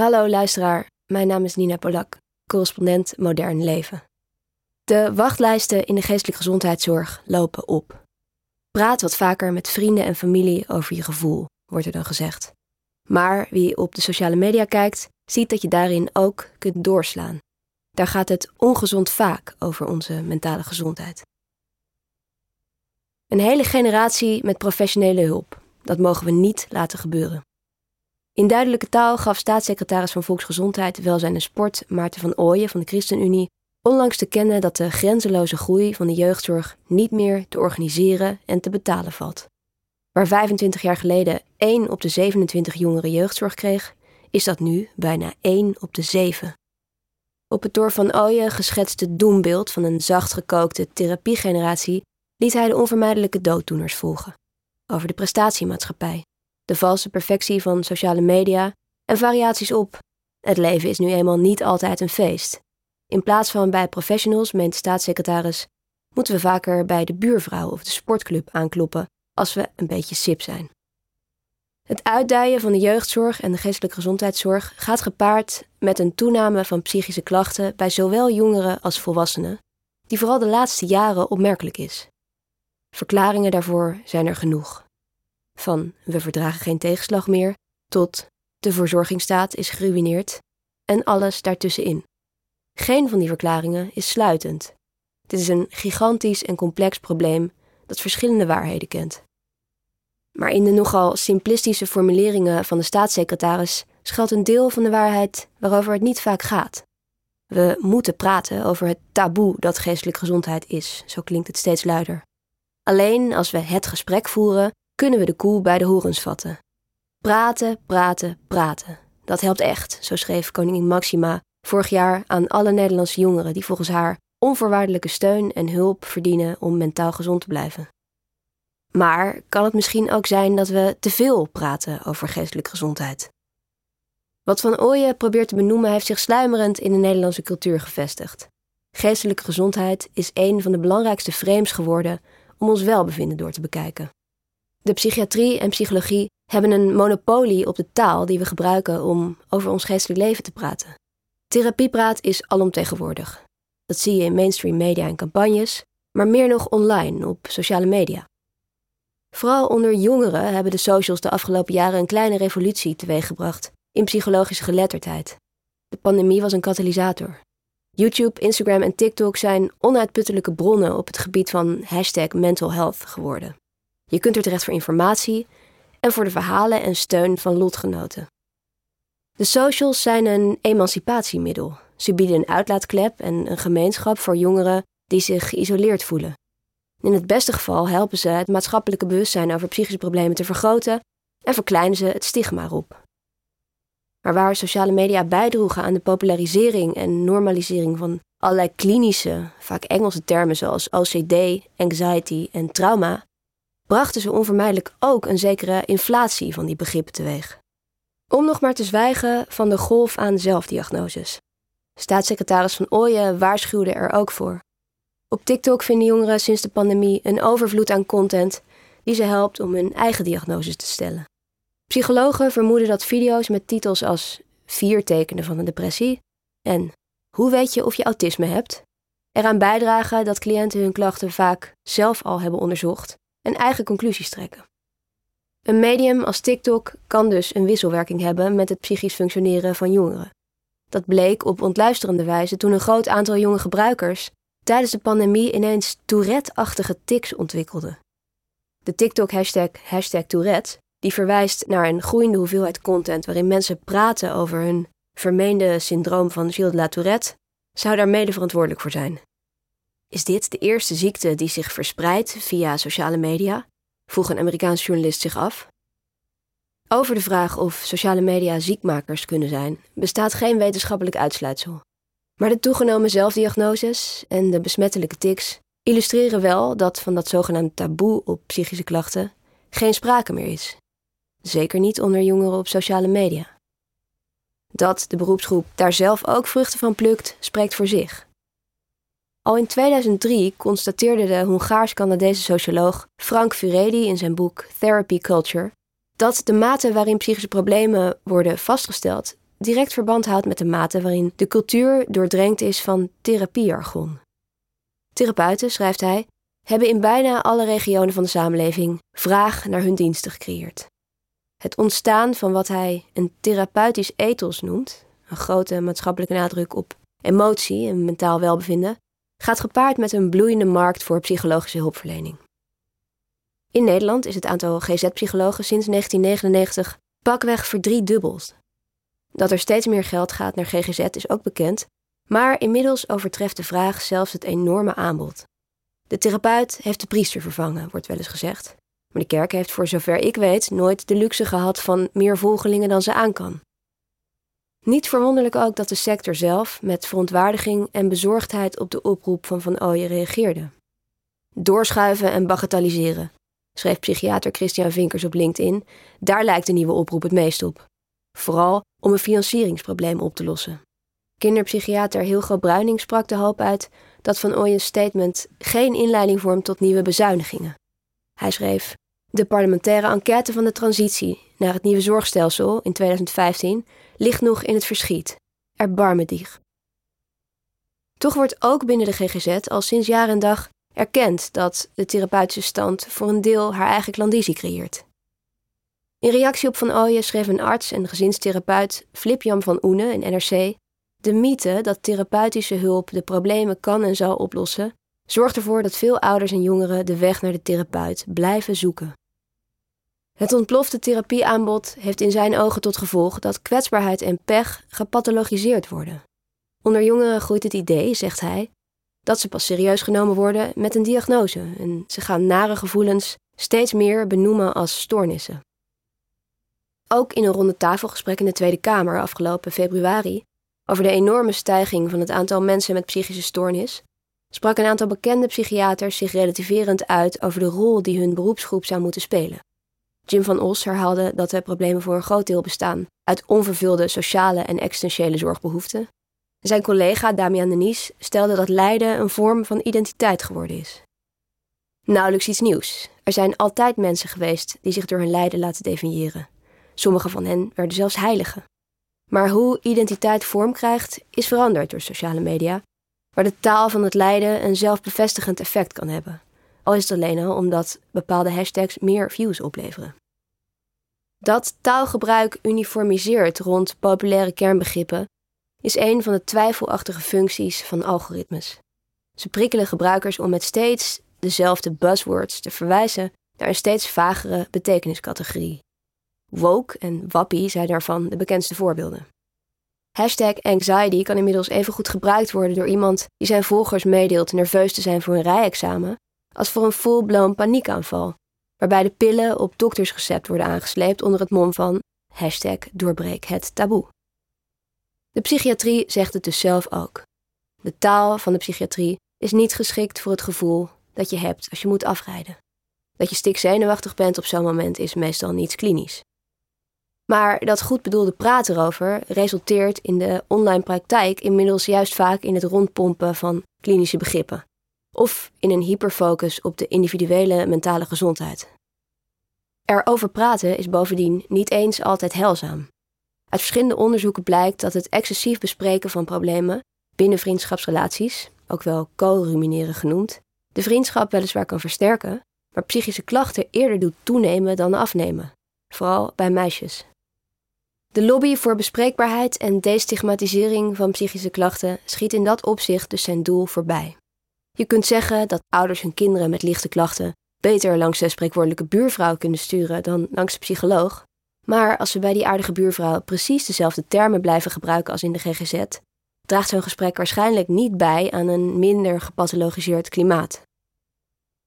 Hallo luisteraar, mijn naam is Nina Polak, correspondent Modern Leven. De wachtlijsten in de geestelijke gezondheidszorg lopen op. Praat wat vaker met vrienden en familie over je gevoel, wordt er dan gezegd. Maar wie op de sociale media kijkt, ziet dat je daarin ook kunt doorslaan. Daar gaat het ongezond vaak over onze mentale gezondheid. Een hele generatie met professionele hulp. Dat mogen we niet laten gebeuren. In duidelijke taal gaf staatssecretaris van Volksgezondheid, Welzijn en Sport Maarten van Ooyen van de ChristenUnie onlangs te kennen dat de grenzeloze groei van de jeugdzorg niet meer te organiseren en te betalen valt. Waar 25 jaar geleden 1 op de 27 jongeren jeugdzorg kreeg, is dat nu bijna 1 op de 7. Op het door Van Ooyen geschetste doembeeld van een zacht gekookte therapiegeneratie liet hij de onvermijdelijke dooddoeners volgen. Over de prestatiemaatschappij, de valse perfectie van sociale media en variaties op. Het leven is nu eenmaal niet altijd een feest. In plaats van bij professionals, meent de staatssecretaris, moeten we vaker bij de buurvrouw of de sportclub aankloppen als we een beetje sip zijn. Het uitdijen van de jeugdzorg en de geestelijke gezondheidszorg gaat gepaard met een toename van psychische klachten bij zowel jongeren als volwassenen, die vooral de laatste jaren opmerkelijk is. Verklaringen daarvoor zijn er genoeg. Van we verdragen geen tegenslag meer tot de verzorgingsstaat is geruineerd en alles daartussenin. Geen van die verklaringen is sluitend. Dit is een gigantisch en complex probleem dat verschillende waarheden kent. Maar in de nogal simplistische formuleringen van de staatssecretaris schuilt een deel van de waarheid waarover het niet vaak gaat. We moeten praten over het taboe dat geestelijke gezondheid is, zo klinkt het steeds luider. Alleen als we het gesprek voeren, kunnen we de koe bij de horens vatten. Praten, praten, praten. Dat helpt echt, zo schreef koningin Maxima vorig jaar aan alle Nederlandse jongeren die volgens haar onvoorwaardelijke steun en hulp verdienen om mentaal gezond te blijven. Maar kan het misschien ook zijn dat we te veel praten over geestelijke gezondheid? Wat Van Ooyen probeert te benoemen heeft zich sluimerend in de Nederlandse cultuur gevestigd. Geestelijke gezondheid is een van de belangrijkste frames geworden om ons welbevinden door te bekijken. De psychiatrie en psychologie hebben een monopolie op de taal die we gebruiken om over ons geestelijk leven te praten. Therapiepraat is alomtegenwoordig. Dat zie je in mainstream media en campagnes, maar meer nog online op sociale media. Vooral onder jongeren hebben de socials de afgelopen jaren een kleine revolutie teweeggebracht in psychologische geletterdheid. De pandemie was een katalysator. YouTube, Instagram en TikTok zijn onuitputtelijke bronnen op het gebied van hashtag mental health geworden. Je kunt er terecht voor informatie en voor de verhalen en steun van lotgenoten. De socials zijn een emancipatiemiddel. Ze bieden een uitlaatklep en een gemeenschap voor jongeren die zich geïsoleerd voelen. In het beste geval helpen ze het maatschappelijke bewustzijn over psychische problemen te vergroten en verkleinen ze het stigma erop. Maar waar sociale media bijdroegen aan de popularisering en normalisering van allerlei klinische, vaak Engelse termen zoals OCD, anxiety en trauma, brachten ze onvermijdelijk ook een zekere inflatie van die begrippen teweeg. Om nog maar te zwijgen van de golf aan zelfdiagnoses. Staatssecretaris Van Ooyen waarschuwde er ook voor. Op TikTok vinden jongeren sinds de pandemie een overvloed aan content die ze helpt om hun eigen diagnoses te stellen. Psychologen vermoeden dat video's met titels als vier tekenen van een depressie en hoe weet je of je autisme hebt, eraan bijdragen dat cliënten hun klachten vaak zelf al hebben onderzocht en eigen conclusies trekken. Een medium als TikTok kan dus een wisselwerking hebben met het psychisch functioneren van jongeren. Dat bleek op ontluisterende wijze toen een groot aantal jonge gebruikers tijdens de pandemie ineens Tourette-achtige tics ontwikkelde. De TikTok-hashtag hashtag Tourette die verwijst naar een groeiende hoeveelheid content waarin mensen praten over hun vermeende syndroom van Gilles de la Tourette, zou daar mede verantwoordelijk voor zijn. Is dit de eerste ziekte die zich verspreidt via sociale media? vroeg een Amerikaanse journalist zich af. Over de vraag of sociale media ziekmakers kunnen zijn, bestaat geen wetenschappelijk uitsluitsel. Maar de toegenomen zelfdiagnoses en de besmettelijke tics illustreren wel dat van dat zogenaamde taboe op psychische klachten geen sprake meer is. Zeker niet onder jongeren op sociale media. Dat de beroepsgroep daar zelf ook vruchten van plukt, spreekt voor zich. Al in 2003 constateerde de Hongaars-Canadese socioloog Frank Furedi in zijn boek Therapy Culture dat de mate waarin psychische problemen worden vastgesteld direct verband houdt met de mate waarin de cultuur doordrenkt is van therapiejargon. Therapeuten, schrijft hij, hebben in bijna alle regionen van de samenleving vraag naar hun diensten gecreëerd. Het ontstaan van wat hij een therapeutisch ethos noemt, een grote maatschappelijke nadruk op emotie en mentaal welbevinden, gaat gepaard met een bloeiende markt voor psychologische hulpverlening. In Nederland is het aantal GZ-psychologen sinds 1999 pakweg verdriedubbeld. Dat er steeds meer geld gaat naar GGZ is ook bekend, maar inmiddels overtreft de vraag zelfs het enorme aanbod. De therapeut heeft de priester vervangen, wordt wel eens gezegd. Maar de kerk heeft voor zover ik weet nooit de luxe gehad van meer volgelingen dan ze aan kan. Niet verwonderlijk ook dat de sector zelf met verontwaardiging en bezorgdheid op de oproep van Van Ooyen reageerde. Doorschuiven en bagatelliseren, schreef psychiater Christian Vinkers op LinkedIn, daar lijkt de nieuwe oproep het meest op. Vooral om een financieringsprobleem op te lossen. Kinderpsychiater Hilgo Bruining sprak de hoop uit dat Van Ooyen's statement geen inleiding vormt tot nieuwe bezuinigingen. Hij schreef: De parlementaire enquête van de transitie naar het nieuwe zorgstelsel in 2015 ligt nog in het verschiet. Erbarmedig. Toch wordt ook binnen de GGZ al sinds jaar en dag erkend dat de therapeutische stand voor een deel haar eigen klandizie creëert. In reactie op Van Ooyen schreef een arts en gezinstherapeut Flip-Jan van Oene in NRC de mythe dat therapeutische hulp de problemen kan en zal oplossen, zorgt ervoor dat veel ouders en jongeren de weg naar de therapeut blijven zoeken. Het ontplofte therapieaanbod heeft in zijn ogen tot gevolg dat kwetsbaarheid en pech gepathologiseerd worden. Onder jongeren groeit het idee, zegt hij, dat ze pas serieus genomen worden met een diagnose en ze gaan nare gevoelens steeds meer benoemen als stoornissen. Ook in een ronde tafelgesprek in de Tweede Kamer afgelopen februari over de enorme stijging van het aantal mensen met psychische stoornis, sprak een aantal bekende psychiaters zich relativerend uit over de rol die hun beroepsgroep zou moeten spelen. Jim van Os herhaalde dat de problemen voor een groot deel bestaan uit onvervulde sociale en existentiële zorgbehoeften. Zijn collega Damian Denies stelde dat lijden een vorm van identiteit geworden is. Nauwelijks iets nieuws. Er zijn altijd mensen geweest die zich door hun lijden laten definiëren. Sommige van hen werden zelfs heiligen. Maar hoe identiteit vorm krijgt, is veranderd door sociale media, waar de taal van het lijden een zelfbevestigend effect kan hebben. Al is het alleen al omdat bepaalde hashtags meer views opleveren. Dat taalgebruik uniformiseert rond populaire kernbegrippen is een van de twijfelachtige functies van algoritmes. Ze prikkelen gebruikers om met steeds dezelfde buzzwords te verwijzen naar een steeds vagere betekeniscategorie. Woke en wappie zijn daarvan de bekendste voorbeelden. Hashtag anxiety kan inmiddels even goed gebruikt worden door iemand die zijn volgers meedeelt nerveus te zijn voor een rijexamen, als voor een full-blown paniekaanval, waarbij de pillen op doktersrecept worden aangesleept onder het mom van hashtag doorbreek het taboe. De psychiatrie zegt het dus zelf ook. De taal van de psychiatrie is niet geschikt voor het gevoel dat je hebt als je moet afrijden. Dat je stikzenuwachtig bent op zo'n moment is meestal niets klinisch. Maar dat goed bedoelde praten erover resulteert in de online praktijk inmiddels juist vaak in het rondpompen van klinische begrippen. Of in een hyperfocus op de individuele mentale gezondheid. Erover praten is bovendien niet eens altijd heilzaam. Uit verschillende onderzoeken blijkt dat het excessief bespreken van problemen binnen vriendschapsrelaties, ook wel co-rumineren genoemd, de vriendschap weliswaar kan versterken, maar psychische klachten eerder doet toenemen dan afnemen, vooral bij meisjes. De lobby voor bespreekbaarheid en destigmatisering van psychische klachten schiet in dat opzicht dus zijn doel voorbij. Je kunt zeggen dat ouders hun kinderen met lichte klachten beter langs de spreekwoordelijke buurvrouw kunnen sturen dan langs de psycholoog. Maar als ze bij die aardige buurvrouw precies dezelfde termen blijven gebruiken als in de GGZ, draagt zo'n gesprek waarschijnlijk niet bij aan een minder gepathologiseerd klimaat.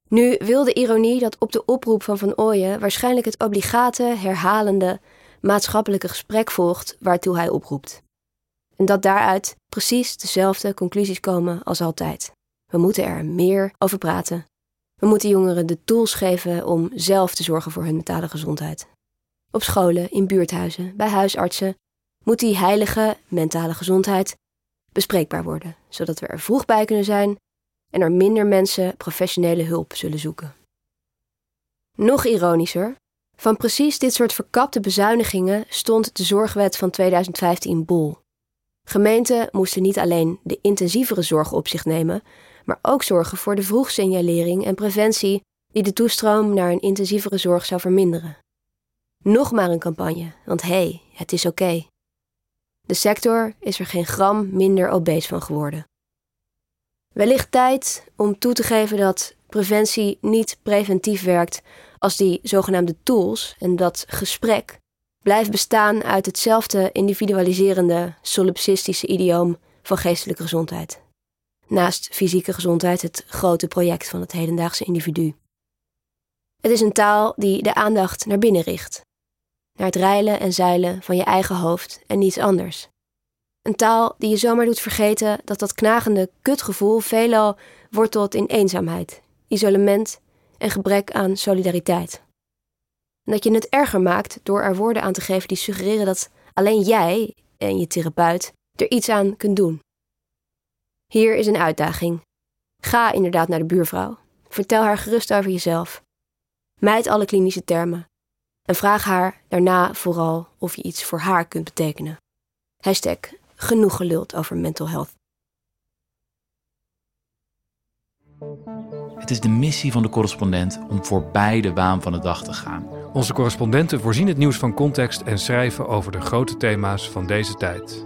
Nu wil de ironie dat op de oproep van Van Ooyen waarschijnlijk het obligate, herhalende maatschappelijke gesprek volgt waartoe hij oproept. En dat daaruit precies dezelfde conclusies komen als altijd. We moeten er meer over praten. We moeten jongeren de tools geven om zelf te zorgen voor hun mentale gezondheid. Op scholen, in buurthuizen, bij huisartsen moet die heilige mentale gezondheid bespreekbaar worden, zodat we er vroeg bij kunnen zijn en er minder mensen professionele hulp zullen zoeken. Nog ironischer, Van precies dit soort verkapte bezuinigingen stond de zorgwet van 2015 bol. Gemeenten moesten niet alleen de intensievere zorg op zich nemen, maar ook zorgen voor de vroegsignalering en preventie die de toestroom naar een intensievere zorg zou verminderen. Nog maar een campagne, want hé, hey, het is oké. De sector is er geen gram minder obese van geworden. Wellicht tijd om toe te geven dat preventie niet preventief werkt als die zogenaamde tools en dat gesprek blijft bestaan uit hetzelfde individualiserende, solipsistische idioom van geestelijke gezondheid. Naast fysieke gezondheid het grote project van het hedendaagse individu. Het is een taal die de aandacht naar binnen richt, naar het reilen en zeilen van je eigen hoofd en niets anders. Een taal die je zomaar doet vergeten dat dat knagende kutgevoel veelal wortelt in eenzaamheid, isolement en gebrek aan solidariteit. En dat je het erger maakt door er woorden aan te geven die suggereren dat alleen jij en je therapeut er iets aan kunt doen. Hier is een uitdaging. Ga inderdaad naar de buurvrouw. Vertel haar gerust over jezelf. Mijd alle klinische termen. En vraag haar daarna vooral of je iets voor haar kunt betekenen. Hashtag genoeg geluld over mental health. Het is de missie van de correspondent om voorbij de waan van de dag te gaan. Onze correspondenten voorzien het nieuws van context en schrijven over de grote thema's van deze tijd.